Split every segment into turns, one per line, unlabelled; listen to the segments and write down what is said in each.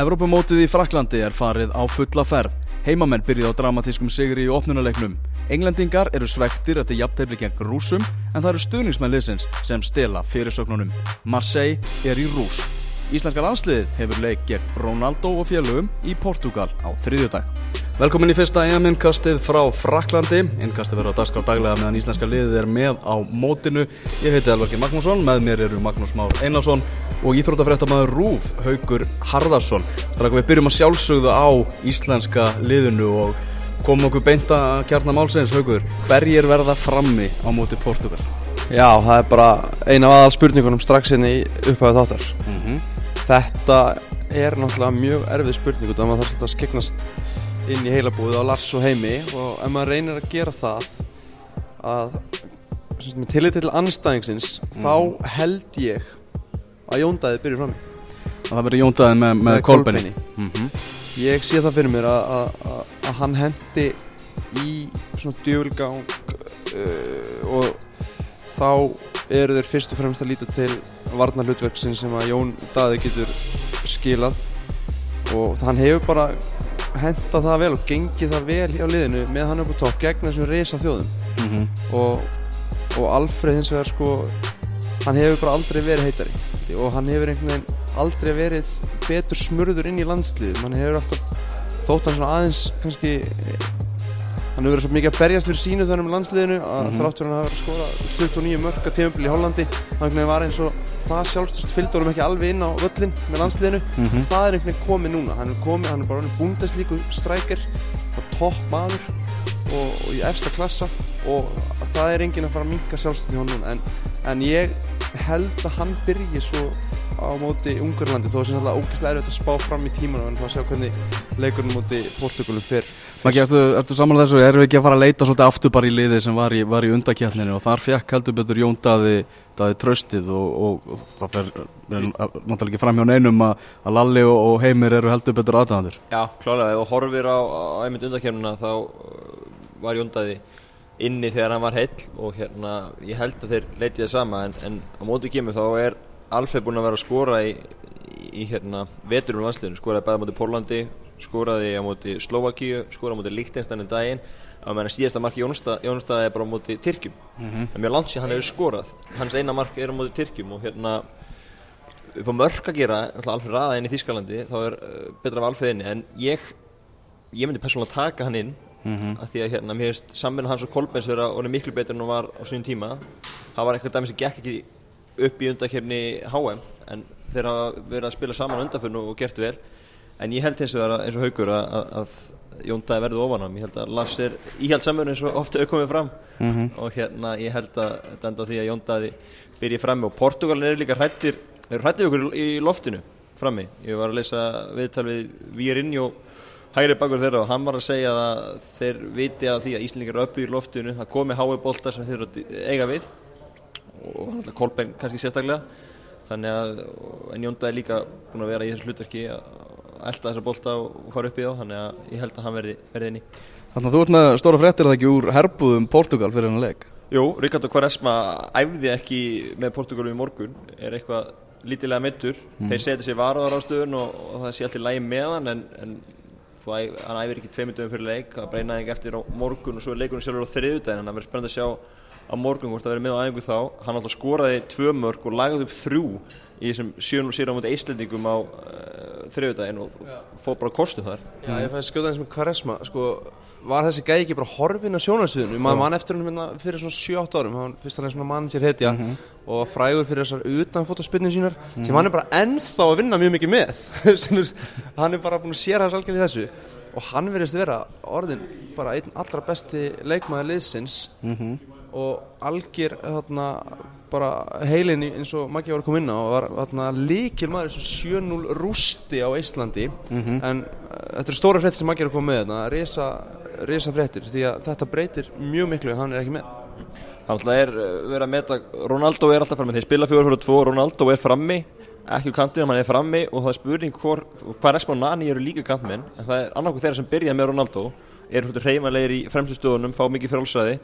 Evrópumótið í Fraklandi er farið á fulla ferð. Heimamenn byrjuð á dramatískum sigri í opnunarleiknum. Englendingar eru svektir eftir jafntefni gegn rúsum en það eru stuðningsmenn liðsins sem stela fyrirsögnunum. Marseille er í rús. Íslenska landsliðið hefur leik gegn Ronaldo og félögum í Portugal á þriðjudag. Velkomin í fyrsta EM-innkastið frá Fraklandi. Innkastið verður á dagskrá daglega meðan íslenska liðið er með á mótinu. Ég heiti Elvarki Magnússon, með mér eru Magnús Már Einarsson og íþrótafrættamæður Rúf, Haugur Harðarsson. Að við byrjum að sjálfsögðu á íslenska liðinu og komum okkur beinta kjarnar málsins, Haugur. Hverjir verða frammi á móti Portugal?
Já, það er bara eina af aðal spurningunum strax inn í upphæðu þáttar.
Mm -hmm.
Þetta er náttúrulega mjög erfið spurning og það svolítið að inn í heilabúið á Lars og heimi og ef maður reynir að gera það að tillit til anstæðingsins þá held ég að Jóndæði byrja fram
Það verður jóndaðið með, með.
Kolbeini.
Mm -hmm.
ég sé það fyrir mér að, að, að, að hann hendi í svona djöfulgang uh, og þá eru þeir fyrst og fremst að líta til varnar hlutverksin sem að Jón Daði getur skilað og hann hefur bara hentað það vel og gengið það vel hjá liðinu með hann upp á topp gegn þessum reysa þjóðum
Mm -hmm.
og, og Alfreð hins vegar sko hann hefur bara aldrei verið heitari og hann hefur einhvern veginn aldrei verið betur smurður inn í landsliðum hann hefur alltaf þótt hann svona aðeins kannski hann hefur verið svo mikið að berjast fyrir sínu með landsliðinu að
Mhm.
þráttur hann hafa verið að skora 29 mörg að tímabili í Hollandi hann var eins og það sjálfstöðst fylgd honum ekki alveg inn á völlin með landsliðinu.
Mhm.
það er einhvern veginn komið núna. Hann er komið, hann er bara hann bundeslíku strækir topp maður og, og í efsta klassa og það er enginn að fara að minka sjálfstöð hjá hann núna. En, en ég held að hann byrji svo á móti Ungarlandi þó sem alltaf ógeðslega erfitt að spá fram í tímanum en að sjá hvernig leikurinn móti Portugalum fyrr
Maggi, ertu, ertu samanlega þessu, erum við ekki að fara að leita svolítið aftur bara í liði sem var í, var í undakjarninu og þar fekk heldur betur Jón Daði, Daði tröstið og, og, og það fer er náttúrulega ekki fram hjá neinum að, að Lalli og, og Heimir eru heldur betur aðdæðandur.
Já, klálega, ef þú horfir á, á einmitt undakefnuna þá uh, var Jóndaði inni þegar hann var heill og hérna, ég held að þeir leitið það sama en, en á móti kemur þá er Alfred búinn að vera að skora í, í, hérna, veturum landsliðinu, skoraði bæði á móti Pólandi, skoraði á móti Slovakíu, skoraði á móti Líktenstænum daginn. Að meðan síðasta marki Jónstað er bara á móti Tyrkjum.
Mhm.
en mjög langt sér hann hefur skorað. Hans eina mark er á móti Tyrkjum og hérna upp á mörk að gera, Alfred raða inn í Þýskalandi þá er uh, betra af inni. En ég, ég myndi persónulega taka hann inn
Mhm.
af því að hérna, mér finnst samvinna hans og Kolbens vera orðið miklu betur en hún var á sínum tíma. Það var eitthvað dæmi sem gekk ekki upp í undakefni HM en þeir hafa verið að spila saman undanförnu og gert vel. En ég held vegar að- eins og haugur að, að, að Jón Dæði verði ofan hann ég held að Lars er íhjald samvinna eins og ofta hefur komið fram.
Mhm.
og hérna ég held að þetta enda því að Jón Dæði byrji frammi. Og Portugalin eru líka hrættir eru hrættir við okkur í loftinu frammi. Ég var að lesa viðtal við Vírinjó hægri bakur þeirra og hann var að segja að þeir viti að því að Íslingar eru uppi í loftinu. Það komi hái boltar sem þeir eiga við og Kolbein kannski sérstaklega. Þannig að en Jón Dæði líka búin að vera í þessu hlutverki að elda þessa bolta og fara upp í þá þannig að ég held að hann verði, verði inn í
Þannig að þú ert með stóra fréttir að það ekki úr herbúðum Portugal fyrir hennar leik.
Jú, Ricardo Quaresma æfði ekki með Portugalum í morgun er eitthvað lítilega meittur þeir setja sér varuðar á stöðun og, og það sé allt í lægi með hann en, en þú æfir ekki tveimur dögum fyrir leik það breynaði ekki eftir á morgun og svo er leikurinn sjálfur á þriðudaginn en það verður spennandi að sjá á morgun hvort það verður með á æfingu þá. Hann alltaf skoraði tvö mörg og lagði upp þrjú í þessum 7 sér á mútið eislendingum á uh, þriðudaginn og fóð bara kostu þar.
Já, ég fæði skjóta eins með Quaresma sko, var þessi gæði ekki bara horfin á sjónarsviðinu? Maður mann eftir hann hérna fyrir svona 7-8 árum. Hann fyrst hann er svona mann sér hetja og frægur fyrir þessar utanfótaspinnir sínar sem hann er bara ennþá að vinna mjög mikið með. Sem þú veist, hann er bara búin að sér hans algjörlega í þessu. Og hann verðist vera orðin bara einn allra besti leikmaður liðsins og algjör þarna, bara heilin eins og Maggi var að koma inn á og var þarna, líkil maður þessu 7-0 rústi á Íslandi. En uh, þetta eru stóra fréttir sem Maggi er að koma með þarna, risa, risa fréttir því að þetta breytir mjög miklu en hann er ekki með.
Það alltaf er uh, verið að meta Ronaldo er alltaf frammi, þeir spila 4-4-2 Ronaldo er frammi, ekki úr kantinu hann er frammi og það er spurning hvað Respa og Nani eru líka kantmenn en það er annarkoð þeirra sem byrja með Ronaldo eru hlutur hreymanlegir í fremstu stöðunum fá mikið frálsræði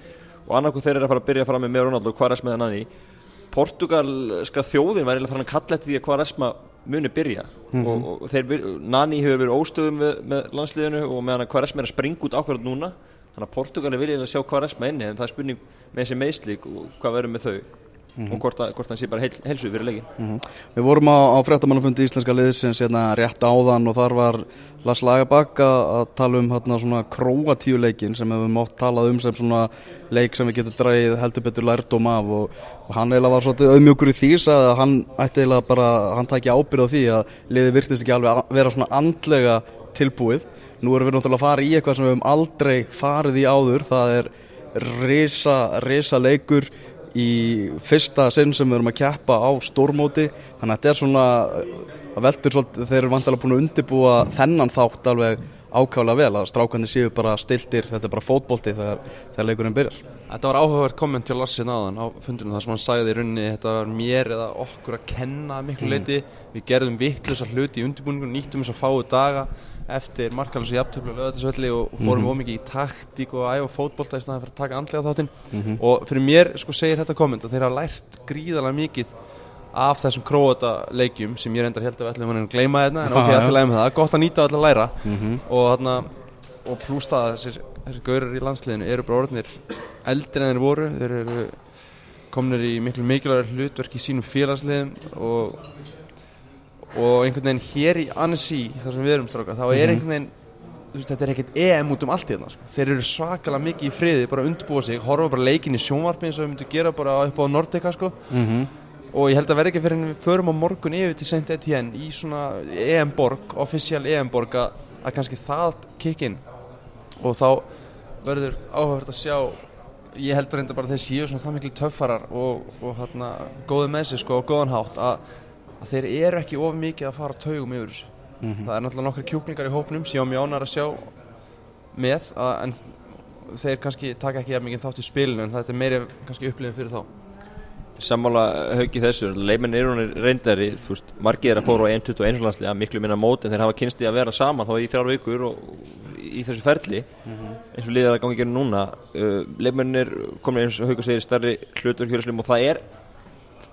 og annarkoð þeirra er að fara að byrja frammi með Ronaldo og hvað Respa og Nani. Portugalska þjóðin var eiginlega farin að kalla eftir því að hvað Respa muni byrja. Og, og þeir, Nani hefur verið óstöðum með, með landsliðinu og meðan að Quaresma er að springa út ákvarðat núna. Þannig að Portugali vilja að sjá Quaresma inni en það er spurning með þessi meðslík og hvað verður með þau og hvort, að, hvort hann sé bara heil, heilsuð fyrir leikin
Mhm. Við vorum á, á fréttamannafundi íslenska liðsins hérna rétt áðan og þar var Lars Lagerbakk að tala um hérna svona Króatíu leikin sem við mátt talað um sem svona leik sem við getum dræðið heldur betur lærdóm af og, og hann eiginlega var svolítið auðmjögur í því að hann ætti eiginlega bara, hann tæki ábyrð á því að liðið virtist ekki alveg að vera svona andlega tilbúið. Nú erum við náttúrulega að fara í eitthvað sem við höfum aldrei farið í áður, það er risa leikur í fyrsta sinn sem við erum að keppa á stórmóti. Þannig að þetta er svona að veldur svolítið, þeir eru vantilega búin að undibúa þennan þátt alveg ákálega vel að strákandi séu bara stiltir þetta er bara fótbolti þegar, þegar leikurinn byrjar.
Þetta var áhugavert komment til Lassi náðan á fundunum þar sem hann sagði í rauninni þetta var mér eða okkur að kenna að miklu leiti við gerðum vittlusa hluti í undirbúningunum nýttum þess að fáu daga eftir markalins og jafntöflu og lögðatisvelli og fórum mm ómikið í taktík og æfa fótbolta í staðan fyrir að taka andlega þáttinn. Og fyrir mér sko segir þetta komment að þeir hafa lært gríðarlega mikið af þessum króata leikjum sem ég reyndar held að við ætlum að gleyma þetta en ok, alltaf lægum það, gott að nýta alltaf að læra. Og þarna og pluss það að þessir, þessir gaurar í landsliðinu eru bara orðnir eldri en þeir voru. Þeir eru komnir í miklu mikilvægur hlutverk í sínum félagsliðum og, og einhvern veginn hér í Annecy þar sem við erum strákar, þá er einhvern veginn veist, þetta er ekkert EM út um allt í þarna sko. þeir eru svakalega mikið í friði, bara að undirbúa sig horfa bara leikin í sjónvarpi eins og við myndum gera bara upp á Nordica sko. Og ég held að verði ekki fyrir en við förum á morgun yfir til Saint Etienne í svona EM-borg, official EM-borg að, að kannski það kikk inn og þá verður áhugavert að sjá ég held reynda bara að þeir séu svona það miklu töffarar og, og hérna góði með sig sko og góðan hátt að, að þeir eru ekki of mikið að fara taugum yfir þessu. Það er náttúrulega nokkri kjúklingar í hópnum sem ég á mjónar að sjá með að, en þeir kannski taka ekki mikið þátt í spilinu en þetta er meiri kannski upplifin fyrir þá.
Sammála haugi þessu, leiminn eru hann reyndari, þú veist, margir er að fóra á 1-21 landsliða, miklu minna mót en þeir hafa kynst í að vera saman þá í þrjár vikur og í þessu ferli. Eins og liðar að gangi gerum núna uh, leiminn er komin eins og hauga segir stærri hlutverk hjörðslim og það er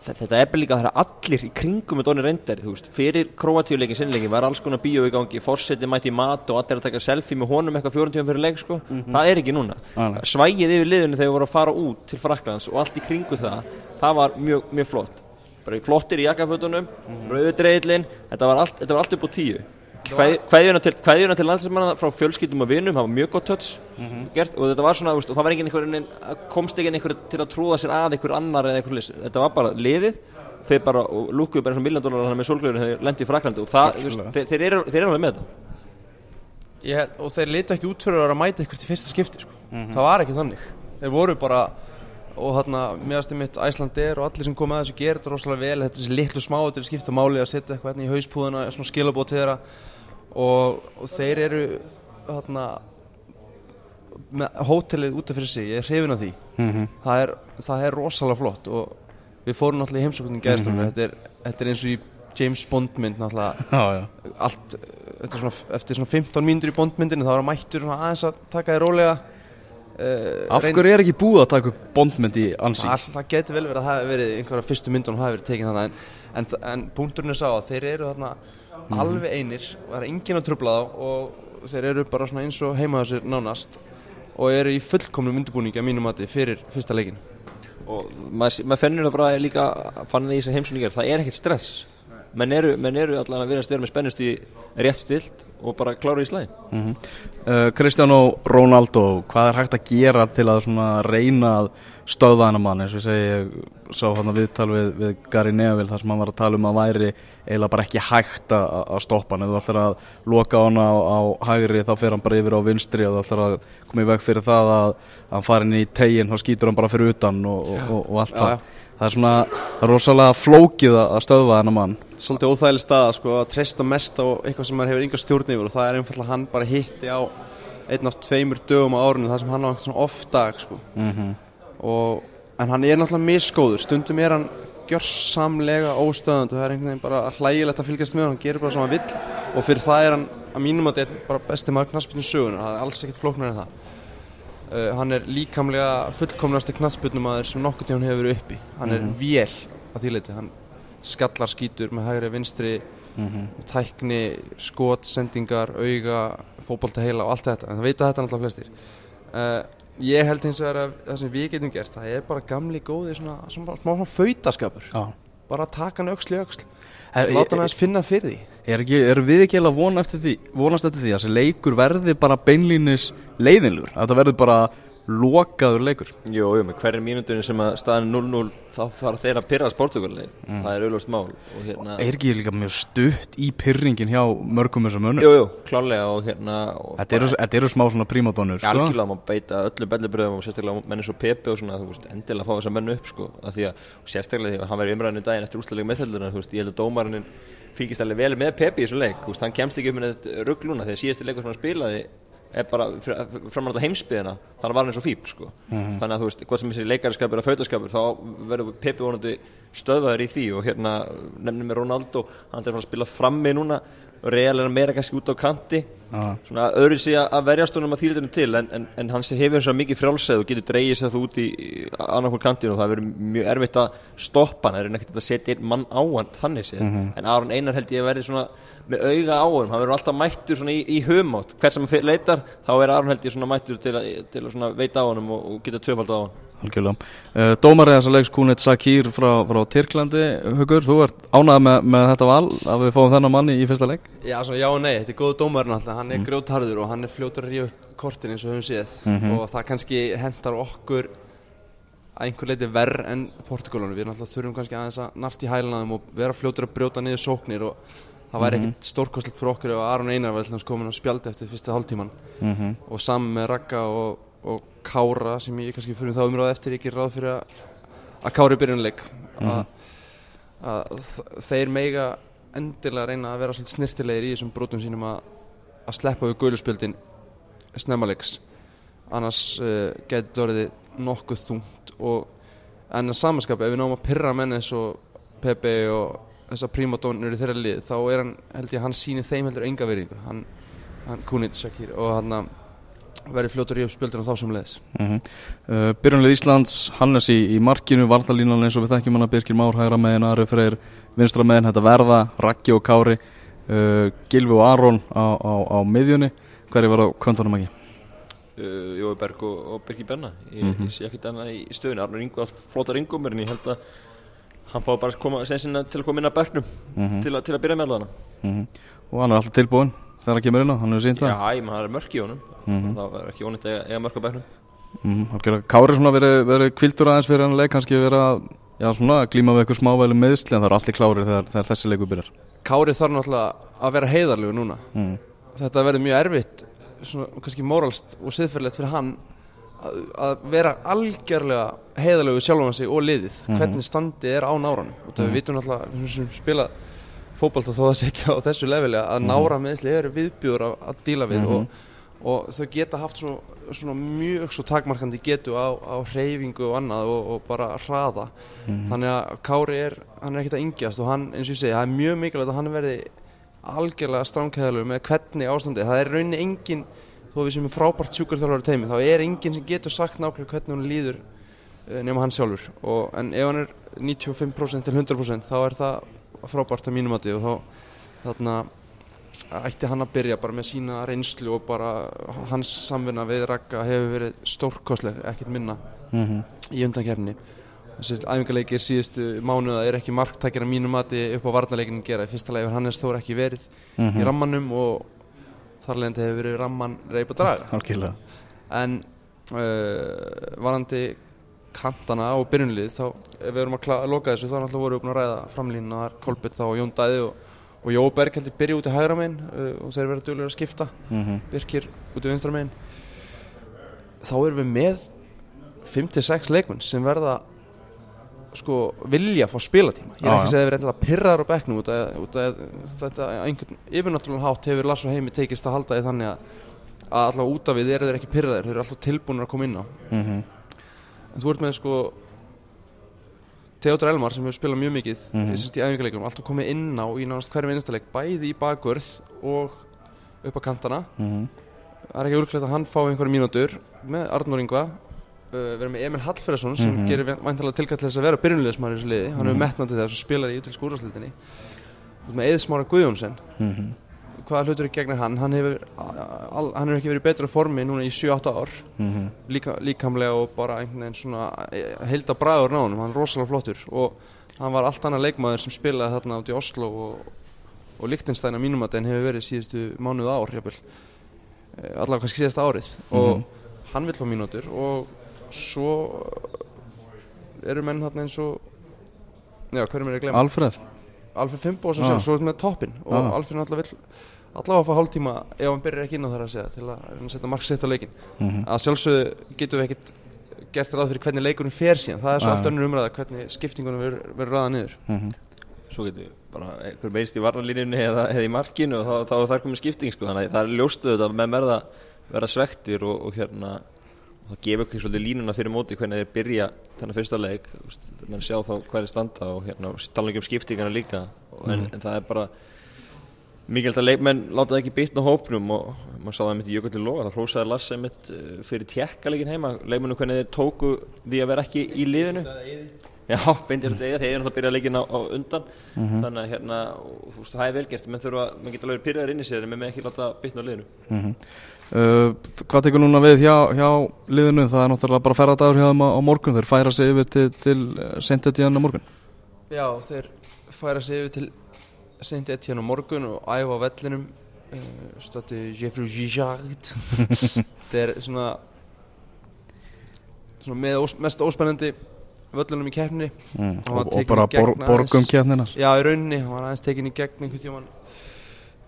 þetta er líka að það er allir í kringum með Dóni reyndari, þú veist, fyrir Kroatíuleikin sinnleikin var alls konar bíó í gangi fórseti mætti í mat og allir að taka selfie með honum eitthvað fjórum tíma fyrir leik, sko, það er ekki núna.
Nei.
svægið yfir liðinu þegar við vorum að fara út til Fraklands og allt í kringu það það var mjög, mjög flott. Bara flottir í jakkafötunum, mm -hmm. rauðu dreidlin þetta var allt, allt upp á tíu Kveðjuna til, til landslæsmanna frá fjölskyldum og vinum, það var mjög gott touch gert, og þetta var svona, veist, og það var engin einhver komst ekki einhver til að trúða sér að einhver annar eða einhver þetta var bara liðið þeir bara, og lúkuðu bara eins og miljón dólar með sólglöðurinn þegar þeir lendi í Fraklandi og það, veist, þeir, þeir, eru, þeir eru alveg með þetta.
Ég, og þeir litu ekki út fyrir að vera að mæta ykkur til fyrsta skipti sko. það var ekki þannig. Þeir voru bara og þarna meðast mitt Æslandir og allir sem kom að þessu gerir þetta rosalega vel þetta er þessi litlu smáu til að skipta máli að setja eitthvað hérna í hauspúðuna svona skilabót til þeirra og, og þeir eru þarna með hótelið út af fyrir sig ég er hrifin af því. Það, er, það er rosalega flott og við fórum náttúrulega í heimsóknum mm þetta, er, þetta er eins og í James Bond mynd náttúrulega. Allt eftir svona, eftir svona 15 mínútur í bondmyndinu þá er að mættur aðeins að taka þér rólega. Uh,
Af hverju er ekki búið að taka upp bondmynd í ansi?
það, það getur vel verið að það hafi verið einhverja fyrstu myndunum hafi verið tekin þannig en, en, en punkturinn er sá að þeir eru þarna alveg einir og það er enginn að trubla þá og þeir eru bara svona eins og heima þessir nánast og eru í fullkomnum undirbúningi að mínum mati fyrir fyrsta leikin
og maður, maður fennir það bara líka fann það í þessu heimsumningar, það er ekkert stress. Menn eru, menn eru allan að vera stjórn með spennust í rétt stilt og bara klára í slæðin
Mm uh, Cristiano Ronaldo, hvað er hægt að gera til að svona reyna að stöðva hennar mann? Eins og ég segi, ég sá hann að viðtal við, við Gary Neville þar sem hann var að tala um að væri eiginlega bara ekki hægt að, að stoppa hann, þú ætlar að loka hann á, á hægri þá fer hann bara yfir á vinstri. Og ætlar að koma í veg fyrir það að hann fari inn í tegin þá skýtur hann bara fyrir utan og, og, og, og allt það. það er svona, það er rosalega flókið að stöðva hennar mann.
Svolítið óþægileg staða sko, að treysta mest á eitthvað sem maður hefur yngar stjórn yfir og það er einfallega hann bara hitti á einn af tveimur dögum á árinu það sem hann á dag sko.
mm
og, en hann er náttúrulega misgóður. Stundum er hann gjörsamlega óstöðandi. Það er einhvern veginn bara hlægilegt að fylgjast með hann gerir bara sem hann vill. Og fyrir það er hann að mínum að þetta er bara besti maður knaspinu sögunar það er alls ekkert flóknar en það. Uh, hann er líkamlega fullkomnasti knaspinumæður sem nokkur tíðan hefur verið uppi. Hann er vél að því leiti hann skallar skítur með hægri vinstri tækni, skot, sendingar, auga fótbolta heila og allt þetta. En það veit að þetta náttúrulega flestir. Uh, ég held hins vegar að það sem við getum gert það er bara gamli góði svona, svona, smá svona fautaskapur.
Já.
bara taka hann öxl
Er,
láta hann aðeins finna fyrir því.
Er, ekki, er við ekki því, vonast eftir því að þessi leikur verði bara beinlínis leiðinlur, að þetta verði bara lokaður leikur.
Jú, jú, með hverju mínútunni sem að staðan 0-0 þá fara þeir að pyrra sportugallegin það er auðvist mál hérna
er ekki líka mjög stutt í pyrringin hjá mörgum þessum mönnum?
Jú, jú, klálega og hérna og
þetta eru, þetta eru smá svona prímadónur sko?
algjörlega má beita öllum bellibröðum og sérstaklega menn eins og Pepe og svona, þú veist, endilega fá þessa menn upp sko, af því að sérstaklega því að hann verið umræðinu daginn eftir að dómarinn fylgist alveg vel með Pepe í þessu leik, hann kemst ekki upp með ruggluna þegar síðasti leikur sem hann spilaði er bara á heimsbyðina þannig var hann eins og fíp sko. þannig að þú veist, hvort sem þessi leikarskapur eða fautaskapur þá verður Pepe vonandi stöðvaður í því og hérna nefnum með Ronaldo, hann er að spila frammi núna Real er meira kannski út á kanti.
Já.
svona öðru sig að verjast honum að þýrðunum til en, en, en hann sé hefur eins og mikið frjálsæð og getur dreigið sér þú út í annarkvöld kantinu og það verður mjög erfitt að stoppa hann, það er nekkert að setja einn mann á hann þannig séð, en Aron Einar held ég að verði svona með auga á hann, hann verður alltaf mættur svona í, í höfmátt, hvert sem hann leitar þá er Aron held ég svona mættur til að, til að svona veita á hann og, og geta tvöfald á hann
Algjörlega. Uh, Dómarið þess að leiks Kúnit Sakir frá, frá Tyrklandi, Hugur, þú ert ánægð með, með þetta val að við fáum þennan manni í fyrsta leik?
Já, svona já og nei, þetta er góð dómarinn alltaf, hann er
Mm.
mm. grjótharður og hann er fljótur að rífa upp kortin eins og höfum séð
Mhm.
og það kannski hendar okkur að einhver leiti verð en Portugalunum, við náttúrulega þurfum kannski aðeins að nart í hælanaðum og vera fljótur að brjóta niður sóknir og það væri
Mhm.
ekkert stórkostlegt fyrir okkur ef Aron Einar var komin að spjaldi eftir fyrsta hálftíman
Mm -hmm.
og saman með Ragga og, og Kára sem ég kannski fyrir þá umræði eftir ekki ráð fyrir að, að Kári byrjunleik að, að þ- þeir meiga endilega reyna að vera svolítið snirtilegir í þessum brotum sínum að, að sleppa við guðluspjöldin snemmalegs annars uh, getur orðið nokkuð þungt og en að samanskap ef við náum að pyrra menn eins og Pepe og þessar prímadónur í þeirra lið þá er hann, held ég, hann sýnir þeim heldur enga veriðingu hann, hann Kunit Shakir og hann að verið fljótur í upp spjöldina þá sem leðis
Mm -hmm. uh, Byrjunlega Íslands, Hannes í, í markinu, varnalínan eins og við þekkjum hana Birgir Már, hægra megin, Ari Freyr, vinstra megin, þetta verða, Raggi og Kári, uh, Gilvi og Aron á, á, á miðjunni, hverju var á kvöntunum ekki?
uh, Jói Berg og, og Birgir Benna ég,
Mhm.
ég sé ekkert annað í stöðunni Arnur Ingo allt flótar Ingomur en ég held að hann fá bara að koma til að koma inn að bekknum
Mhm.
til, að, til að byrja með allan
Mm Og hann er alltaf tilbúin þegar hann kemur inn á, hann hefur sínt það.
Já, ég maður er mörk í honum
Mhm.
það er ekki ónýtt að eiga- eiga mörk á bekknum
Mm -hmm. Kári svona verið, verið kvildur aðeins fyrir hann leik, kannski verið að, glíma við eitthvað smávæli meðsli en það eru allir klárir þegar, þegar þessi leikur byrjar.
Kári þarf náttúrulega að vera heiðarlegu núna
Mm.
þetta verður mjög erfitt svona, kannski móralst og siðferðilegt fyrir hann að, að vera algjörlega heiðarlegu við sjálfan sig og liðið
Mhm.
hvernig standið er á náranum og það við vitum náttúrulega spila fótbolta þó sé ekki á þessu leveli að
Mhm.
nára meðsli eru viðbjúður að, að díla við
Mhm.
og, og þau geta haft svona, svona mjög svo takmarkandi getu á, á hreyfingu og annað og, og bara hraða.
Mhm.
þannig að Kári er, hann er ekkert að yngjast og hann, eins og ég segi, það er mjög mikilvægt að hann verði algjörlega stránkæðalur með hvernig ástandi, það er rauninni engin þó við sem er frábært sjúkarþjálfari teimi þá er engin sem getur sagt nákvæmlega hvernig hún líður eh, nema hann sjálfur. Og, en ef hann er 95% til 100% þá er það frábært að mínum mati og þá þarna ætti hann að byrja bara með sína reynslu og bara hans samvinna við Ragga hefur verið stórkosleg, ekkert minna
Mm -hmm.
í undankefni þessir æfingarleikir síðustu mánuða er ekki marktækir að mínu mati upp á varnarleikinu gera í fyrsta leið hefur Hannes Þór ekki verið
Mhm.
í rammanum og þar leðandi hefur verið ramman reyp og draga
Algjörlega.
en uh, varandi kantana og byrjunlið þá ef við erum að, að loka þessu þá vorum við búin að ræða framlínuna þar Kolbett þá og Jón Dæði og, og Jó Berg heldur byrja út í hægra megin uh, og þeir verða duglega að skipta.
Mm
Birkir út í vinstra megin. Þá erum við með 5-6 leikmenn sem verða sko vilja að fá spilatíma. Ég er
Já,
ekki að segja að við reyndlega pyrraðar á bekknum út af, út af þetta einhvern yfirnáttúrulega hátt hefur Lars og Heimi tekist að halda því þannig að, að allavega út af við eru þeir ekki pyrraðir þeir eru alltaf tilbúinir að koma inn á.
-hmm.
en þú ert með sko Theodor Elmar sem hefur spilað mjög mikið mm
Mhm.
-hmm. í æfingarleikum, alltaf komið inn á í nánast hverjum einastaleik, bæði í bakvörð og upp á kantana
Mhm.
það er ekki úrklægt að hann fá einhverja mínútur með Arnur Ingva uh, erum með Emil Hallferðarsson sem
Mhm.
gerir væntalega tilkall til þess að vera byrjunlegismar í þessu liði hann
Mhm.
hefur metnað til þess og spilar í útlýsku úrvarsleitinni með Eðsmára Guðjónsson
Mhm.
Hvaða hlutur er gegnir hann hann hefur, al, hann hefur ekki verið betra formi núna í 7-8 ár
Mhm.
líka, líkamlega og bara einhvern veginn svona heilda bræður náðunum, hann er rosalega flottur og hann var allt annað leikmaður sem spilaði þarna út í Oslo og, og Lichtenstein að mínum að en hefur verið síðustu mánuð ár jafnvel, Eh, allavega kannski síðasta árið og
Mhm.
hann vil fá mínútur og svo eru menn þarna eins og já, hverjum er ég að glemma?
Alfred
Alfred Fimbo sem
Ah.
sér, svo með toppin og
Ah.
Alfred náttúrulega vill allavega fá hálftíma ef hann byrjar ekki inn á þar að segja til að reyna að setja mark sitt á leikin
Mhm.
að sjálfsögðu getum við ekkert gert ráð fyrir hvernig leikurinn fer síðan það er svo
Ah.
allt önnur umræða hvernig skiptingunum verður ræða niður
Mhm.
svo getur bara einhver meist í varnalínunni eða, eða í markinu og þá, þá er það komið skipting sko. þannig að það er ljóstuð að með verða, verða svektir og, og hérna og það gefur ekki svolítið línuna fyrir móti hvernig þeir byrja þennan fyrsta leik menn sjá þá er standa og hérna tala ekki um skiptingana líka en, en það er bara mikilvægt að leikmenn láta það ekki bitna hópnum og maður sá það mitt í Jökulli Loga það hrósaði Lasse mitt eh, fyrir tjekkalegin heima leikmennu hvernig þeir tóku því að vera ekki í liðinu Já, beindir þetta eða, þeir eru náttúrulega að byrja leikin á, á undan. Þannig að hérna, og, þú veist, það er velgert menn þurfa, menn geta alveg pyrraðar inn í sér en menn með ekki láta bitna á liðinu.
Mhm. Uh, hvað tekur núna við hjá, hjá liðinu? Það er náttúrulega bara ferðardagur hjá þeim á, morgun. Þeir færa sig yfir til, til Saint-Étienne á morgun.
Já, þeir færa sig yfir til Saint Etienne á morgun og æfa á vellinum. Uh, stötti Jeffrey Gijard. Þetta er svona svona með mest óspennandi völlunum í keppni
mm.
Hann
og, og bara bor, borgum kefninar
Já, í rauninni, hann var aðeins tekin í gegn einhvern tímann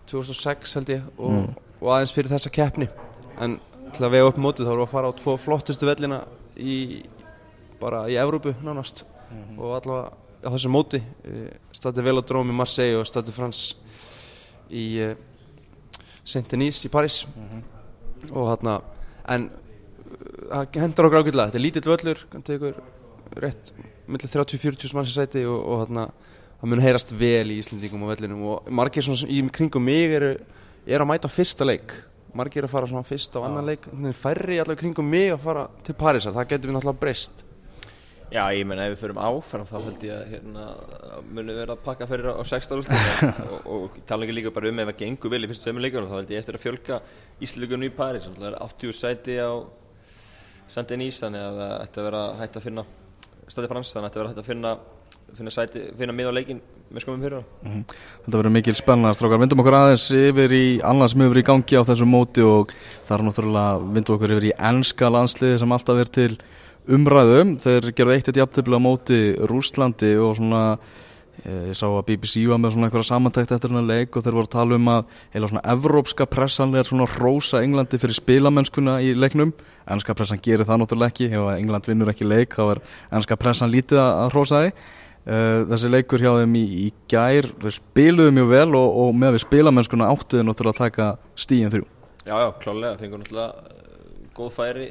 2006 held ég og,
Mm.
og aðeins fyrir þessa keppni. En til að vega upp mótið þá voru að fara á tvo flottustu vellina í bara í Evrópu nánast. Og allavega á þessu móti Stade Velodrome í Marseille og Stade France í uh, Saint-Denis í Paris. Og þarna en uh, það hendur okkur ágætlega. Þetta er lítill völlur hann tekur rétt millir 30-40 manns í sæti og, og þarna það mun heyrast vel í Íslandingum og vellinum og margir svona sem í kringum mig eru, eru að mæta fyrsta leik. Margir eru að fara svona fyrsta og annan leik. Færri allavega kringum mig að fara til Parísar. Það getur við náttúrulega breyst.
Já, ég menna ef við förum áfram þá held ég að hérna, munum vera að pakka fyrir á 16 úrslit. Og, og tala ekki líka bara um ef það gengur vel í fyrstu tveimur leikunum þá held ég eftir að fjölka Íslandingunum í París. Það er 80 sæti á Saint-Denis þannig að það ætti að hægt að finna Stadi Frans þannig að að vera hægt að finna finna, sæti, finna mið á leikin með skomum fyrir það
Þetta verður mikil spenna strákar, vindum okkur aðeins yfir í annars hefur verið í gangi á þessu móti og það er náttúrulega vindum okkur yfir í ennska landsliði sem alltaf er til umræðum þeir gerðu eitt eitt jafntefli á móti Rúslandi og svona ég sá að BBC var með svona einhverja samantækt eftir hennar leik og þeir voru að tala um að heila svona evrópska pressan er svona rósa Englandi fyrir spilamennskuna í leiknum. Ennska pressan gerir það náttúrulega ekki. Ef England vinnur ekki leik þá er ennska pressan lítið að, rósa því. Uh, þessi leikur hjá þeim í, í gær þeir spiluðu mjög vel og, og með við spilamennskuna áttuðu náttúrulega að taka stíin þrjú.
Já, já, klálega, fengur náttúrulega uh, góð færi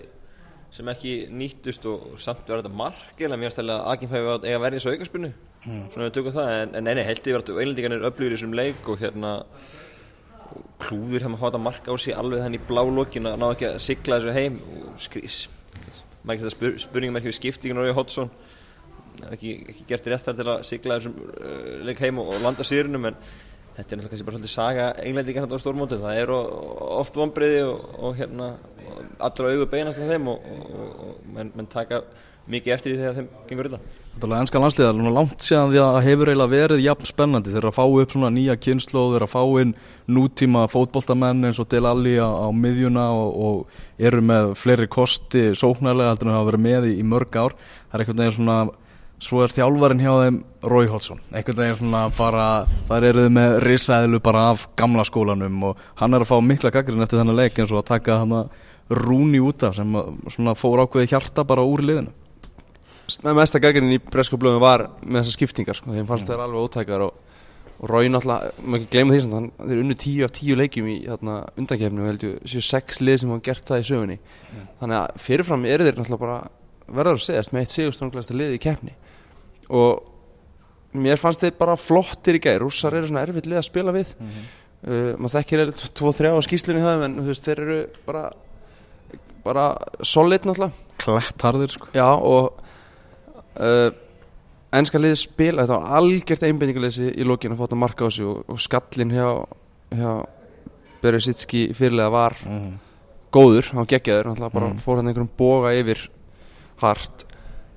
sem ekki nýttust og samt verður þetta mark. Eða mér stæla aðkynfæfi að eiga verði svo aukarspunni svona við tökum það, en, en neini, held ég verður einlendingarnir öflugur í þessum leik og hérna klúður hefði maður fátt að marka á sig alveg þannig í blá lokin að ná ekki að sigla þessu heim. Og skrís maður ekki þetta spur, spurningum ekki við skiptingin og Hodson ekki, ekki gert rétt þar til að sigla þessum uh, leik heim og, og landa sýrunum en þetta er náttúrulega kannski bara svolítið saga englendingar hérna á stórmótum, það er oft vonbreiði og, og hérna allra augu beinast af þeim og, menn, menn taka mikið eftir því þegar þeim gengur utan
Þetta er ennska landsliða, það er langt síðan því að það hefur eiginlega verið jafn spennandi. Þeir eru að fá upp svona nýja kynslu þeir eru að fá inn nútíma fótboltamenn eins og Del Alli á, á miðjuna og, og eru með fleiri kosti sóknarlega heldur en hafa verið með í, í mörg ár. Það er einhvern veginn svona svo er þjálfarin hjá þeim Rói Holsson einhvern veginn svona bara þar eru þið með risaðilu bara af gamla skólanum og hann er að fá mikla gaggrinn eftir þennan leik eins og að taka hann rúni út af sem svona fór ákveði hjarta bara úr liðinu
mesta gaggarinn í bresku blöðum var með þessar skiptingar sko, þeim fannst þær alveg ótækar og, og Rói náttúrulega, maður ekki gleyma því sem hann, þeir unnu tíu af tíu leikjum í hérna, undankefni og heldur séu sex lið sem hafa gert það í sögunni. Þannig að fyrirfram eru þeir náttúrulega bara verður að segjast með eitt sigurstranglegasta lið í kefni og mér fannst þeir bara flottir í gæri rússar eru svona erfitt lið að spila við. Mm -hmm. uh, maður þekkir eða 2-3 á skýslunni í það en veist, þeir eru bara bara solid náttúrulega.
Klætt harðir sko.
Já og uh, ennska liðið spila þetta var algjört einbindingaleysi í lokinu að fóta marka á sig og, og skallin hjá, hjá Beresitski fyrirlega var
Mhm.
góður, hann geggjaður hann bara
Mm.
fór hann einhverjum boga yfir hart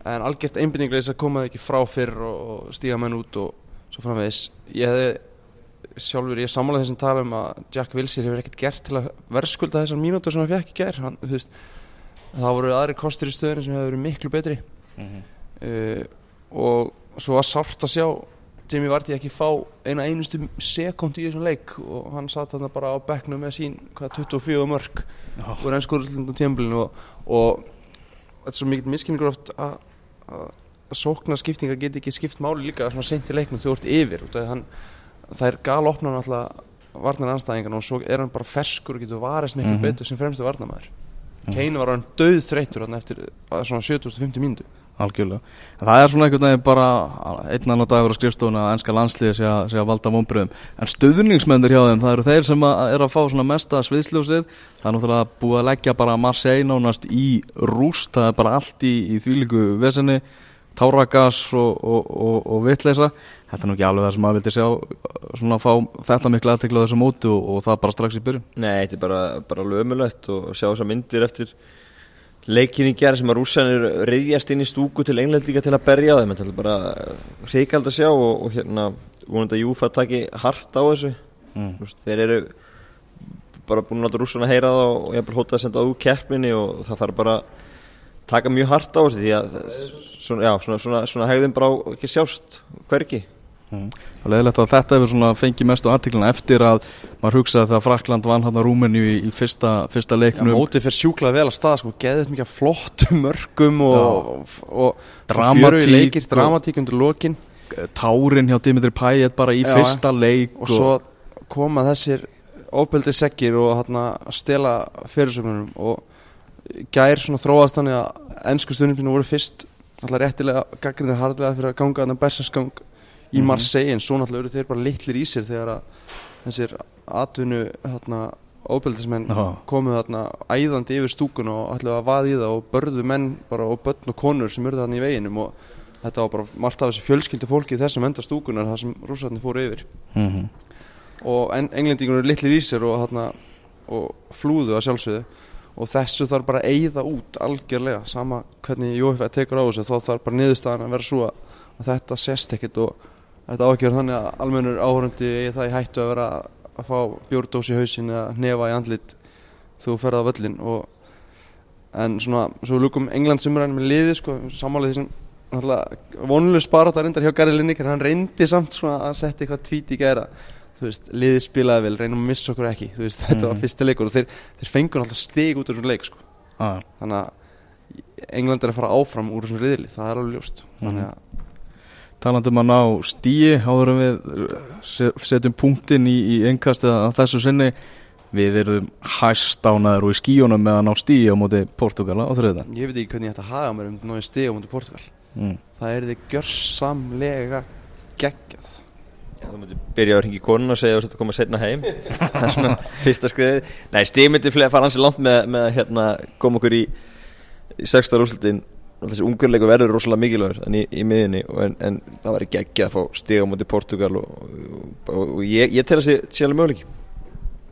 en algjört einbindingaleysi að koma það ekki frá fyrr og, og stíga menn út og svo framvegis ég hefði sjálfur, ég sammála þessum tala um að Jack Wilshere hefur ekkert gert til að verðskulda þessar mínútur sem hann fekk í veist, það voru aðri kostur í stöðinu sem hefur verið miklu betri
Mhm.
Uh, og svo var sárt að sjá Jamie Vardy ekki fá eina einustu sekund í þessum leik og hann satt þarna bara á bekknum með sín hvað, 24 mörg
Já.
úr ennskóðurslundu tímabilinu og, og þetta er svo mikill miskinningur oft að að sóknar skiptingar geti ekki skipt máli líka svona sent í leiknum þegar þú ert yfir út af því að hann, það er gal opnar náttúrulega varnar anstæðingan og svo er hann bara ferskur og getur varist miklu
Mhm.
betur sem fremstu varnamæður
Mhm.
Kane var hann döð þreytur hann eftir svona 7050 mínútu
Algjörlega. En það er svona einhvern veginn bara einn annar dagur á skrifstofuna að ennska landsliði sé að, sé að valda vonbröðum. En stuðningsmennir hjá þeim, það eru þeir sem að, er að fá svona mesta sviðsljósið. Það er náttúrulega búið að leggja bara Marseille nánast í rúst. Það er bara allt í, í þvílíku vesenni, táragas og, og, og, og vitleisa. Þetta er nú ekki alveg það sem maður vildi sjá svona að fá þetta miklu aðtekla á þessu mótu og það bara strax í byrjun.
Nei, þetta er bara, bara lömulegt og sjá þessar myndir eftir leikin í gerð sem að rússanir reyðjast inn í stúku til englendinga til að berja þeim. Þetta er bara hreikald að sjá og, og hérna vonandi að Júfa taki hart á þessu.
Mm.
Þú veist, þeir eru bara búin að láta rússana heyra það og ég er bara hótað að senda úr keppninni og það þarf bara að taka mjög hart á þessu því að svona, já, svona, svona, svona hegðum bara ekki sjást hverki
Mm. Það er leðilegt að þetta hefur fengið mestu aðtiklina eftir að maður hugsaði þegar Frakland vann hann að Rúmeni í, í fyrsta, fyrsta
Já,
leiknum.
mótið fyrir sjúklega vel að stað sko, geðið mikið flottum mörgum og, og, og
Dramatík
fjörugir leikir,
og-
dramatík undir lokin.
Tárin hjá Dimitri Payet bara í
Já,
fyrsta leik
og svo koma þessir óbeldi seggir og hérna stela fyrirsögnunum og gær svona þróast þannig að ennsku stundinu voru fyrst alltaf réttilega gaggrinir harðlega fyrir að ganga þarna berserskang í
Mhm.
Marseille en svo náttúrulega eru þeir bara litlir í sér þegar að þessir atvinnu hérna óbeldismenn
Já.
komu þarna æðandi yfir stúkun og ætlaðu að vaði í það og börðu menn bara og börn og konur sem eru þarna í veginum og þetta var bara margt af þessi fjölskyldu fólki í þessum enda stúkunar þar sem rússarnir fóru yfir
mm -hmm.
og en, englendingur eru litlir í sér og, þarna, og flúðu að sjálfsögðu og þessu þarf bara að eyða út algjörlega, sama hvernig Jófæ tekur á þessu, þá þarf bara niðurstaðan að vera svo að, að þetta sést ekkit og þetta á ekki að vera þannig að almennur áhörandi eigi það í hættu að vera að fá bjórdós í hausin eða nefa í andlit þú ferð á völlin og en svona, svo lukum England sumræðin með liði sko, sammálið því sem náttúrulega vonuleg sparat að reyndar hjá Gary Lineker. Hann reyndi samt svona að setja eitthvað tvít í gæra. Þú veist, liðið spilaði vel, reynum að missa okkur ekki. Veist, þetta var
Mhm.
fyrsti leikur og þeir, þeir fengur alltaf stig út úr þessum leik sko.
ah,
þannig að England er að fara áfram úr þessum riðli, það er alveg ljóst. Þannig að
talandi um að ná stíi áður en við se- setjum punktinn í, í engkastið að þessu sinni. Við erum hæst ánaður og í skíunum með að ná stíi á móti Portugala á þriðan
ég veit ekki hvernig ég ætti að haga mér um náðu stig á mútið Portugal
mm.
það er þið gjörsamlega geggjað.
Já, þú myndir byrja að ringi konun og segja að þetta koma setna heim. Það er svona fyrsta skriðið Nei, stig myndi fara hansi langt með, með að hérna, koma okkur í, í sexta rúslutin þessi ungurleiku verður rosalega mikilvægur í, í miðinni og en, en það væri geggja að fá stig á móti Portugal og, og, og, og ég, ég tel að sé sé alveg möguleiki.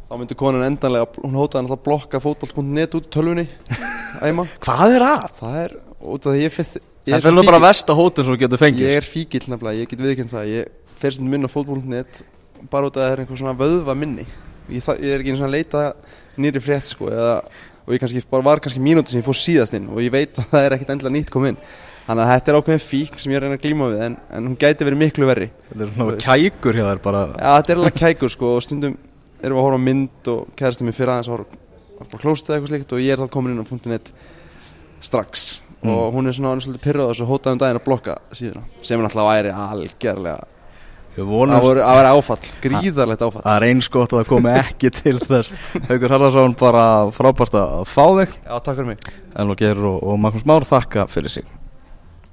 Þá myndi konan endanlega, hún hótaði að blokka fótboll.net út úr tölvunni
Hvað er að?
það er út af því ég ég
Það er bara versta hótun sem þú getur fengið.
Ég er fíkil nefnilega, ég get viðkjönd það. Ég fer sem minn á fótboll.net bara út af að það er einhver svona vöðva minni Ég, það, ég er ekki einu svona að leita nýri frétt sko eða, og ég kannski bara var kannski mínúti sem ég fór síðast inn og ég veit að það er ekkit endilega nýtt kom inn. Þannig að þetta er ákveðin fík sem ég er að reyna að glíma við en, en hún gæti verið miklu verri.
Þetta er svona kækur þær bara.
Já, þetta er alveg kækur sko og stundum erum við að horfa mynd og kæðastum mér fyrir aðeins að horfa klóstið eða eitthvað slíkt og ég er þá komin inn á .net strax.
Mm.
og hún er svona er svolítið pyrrað og svo hótaði um daginn að blokka síðuna sem er væri algjörlega
Við
Það væri áfall, gríðarlegt áfall.
Það er eins gott að það komi ekki til þess. Haukur Harðarsson bara frábært að fá þig.
Já, takk fyrir mig.
Elva Geir og, og Magnús Már þakka fyrir sig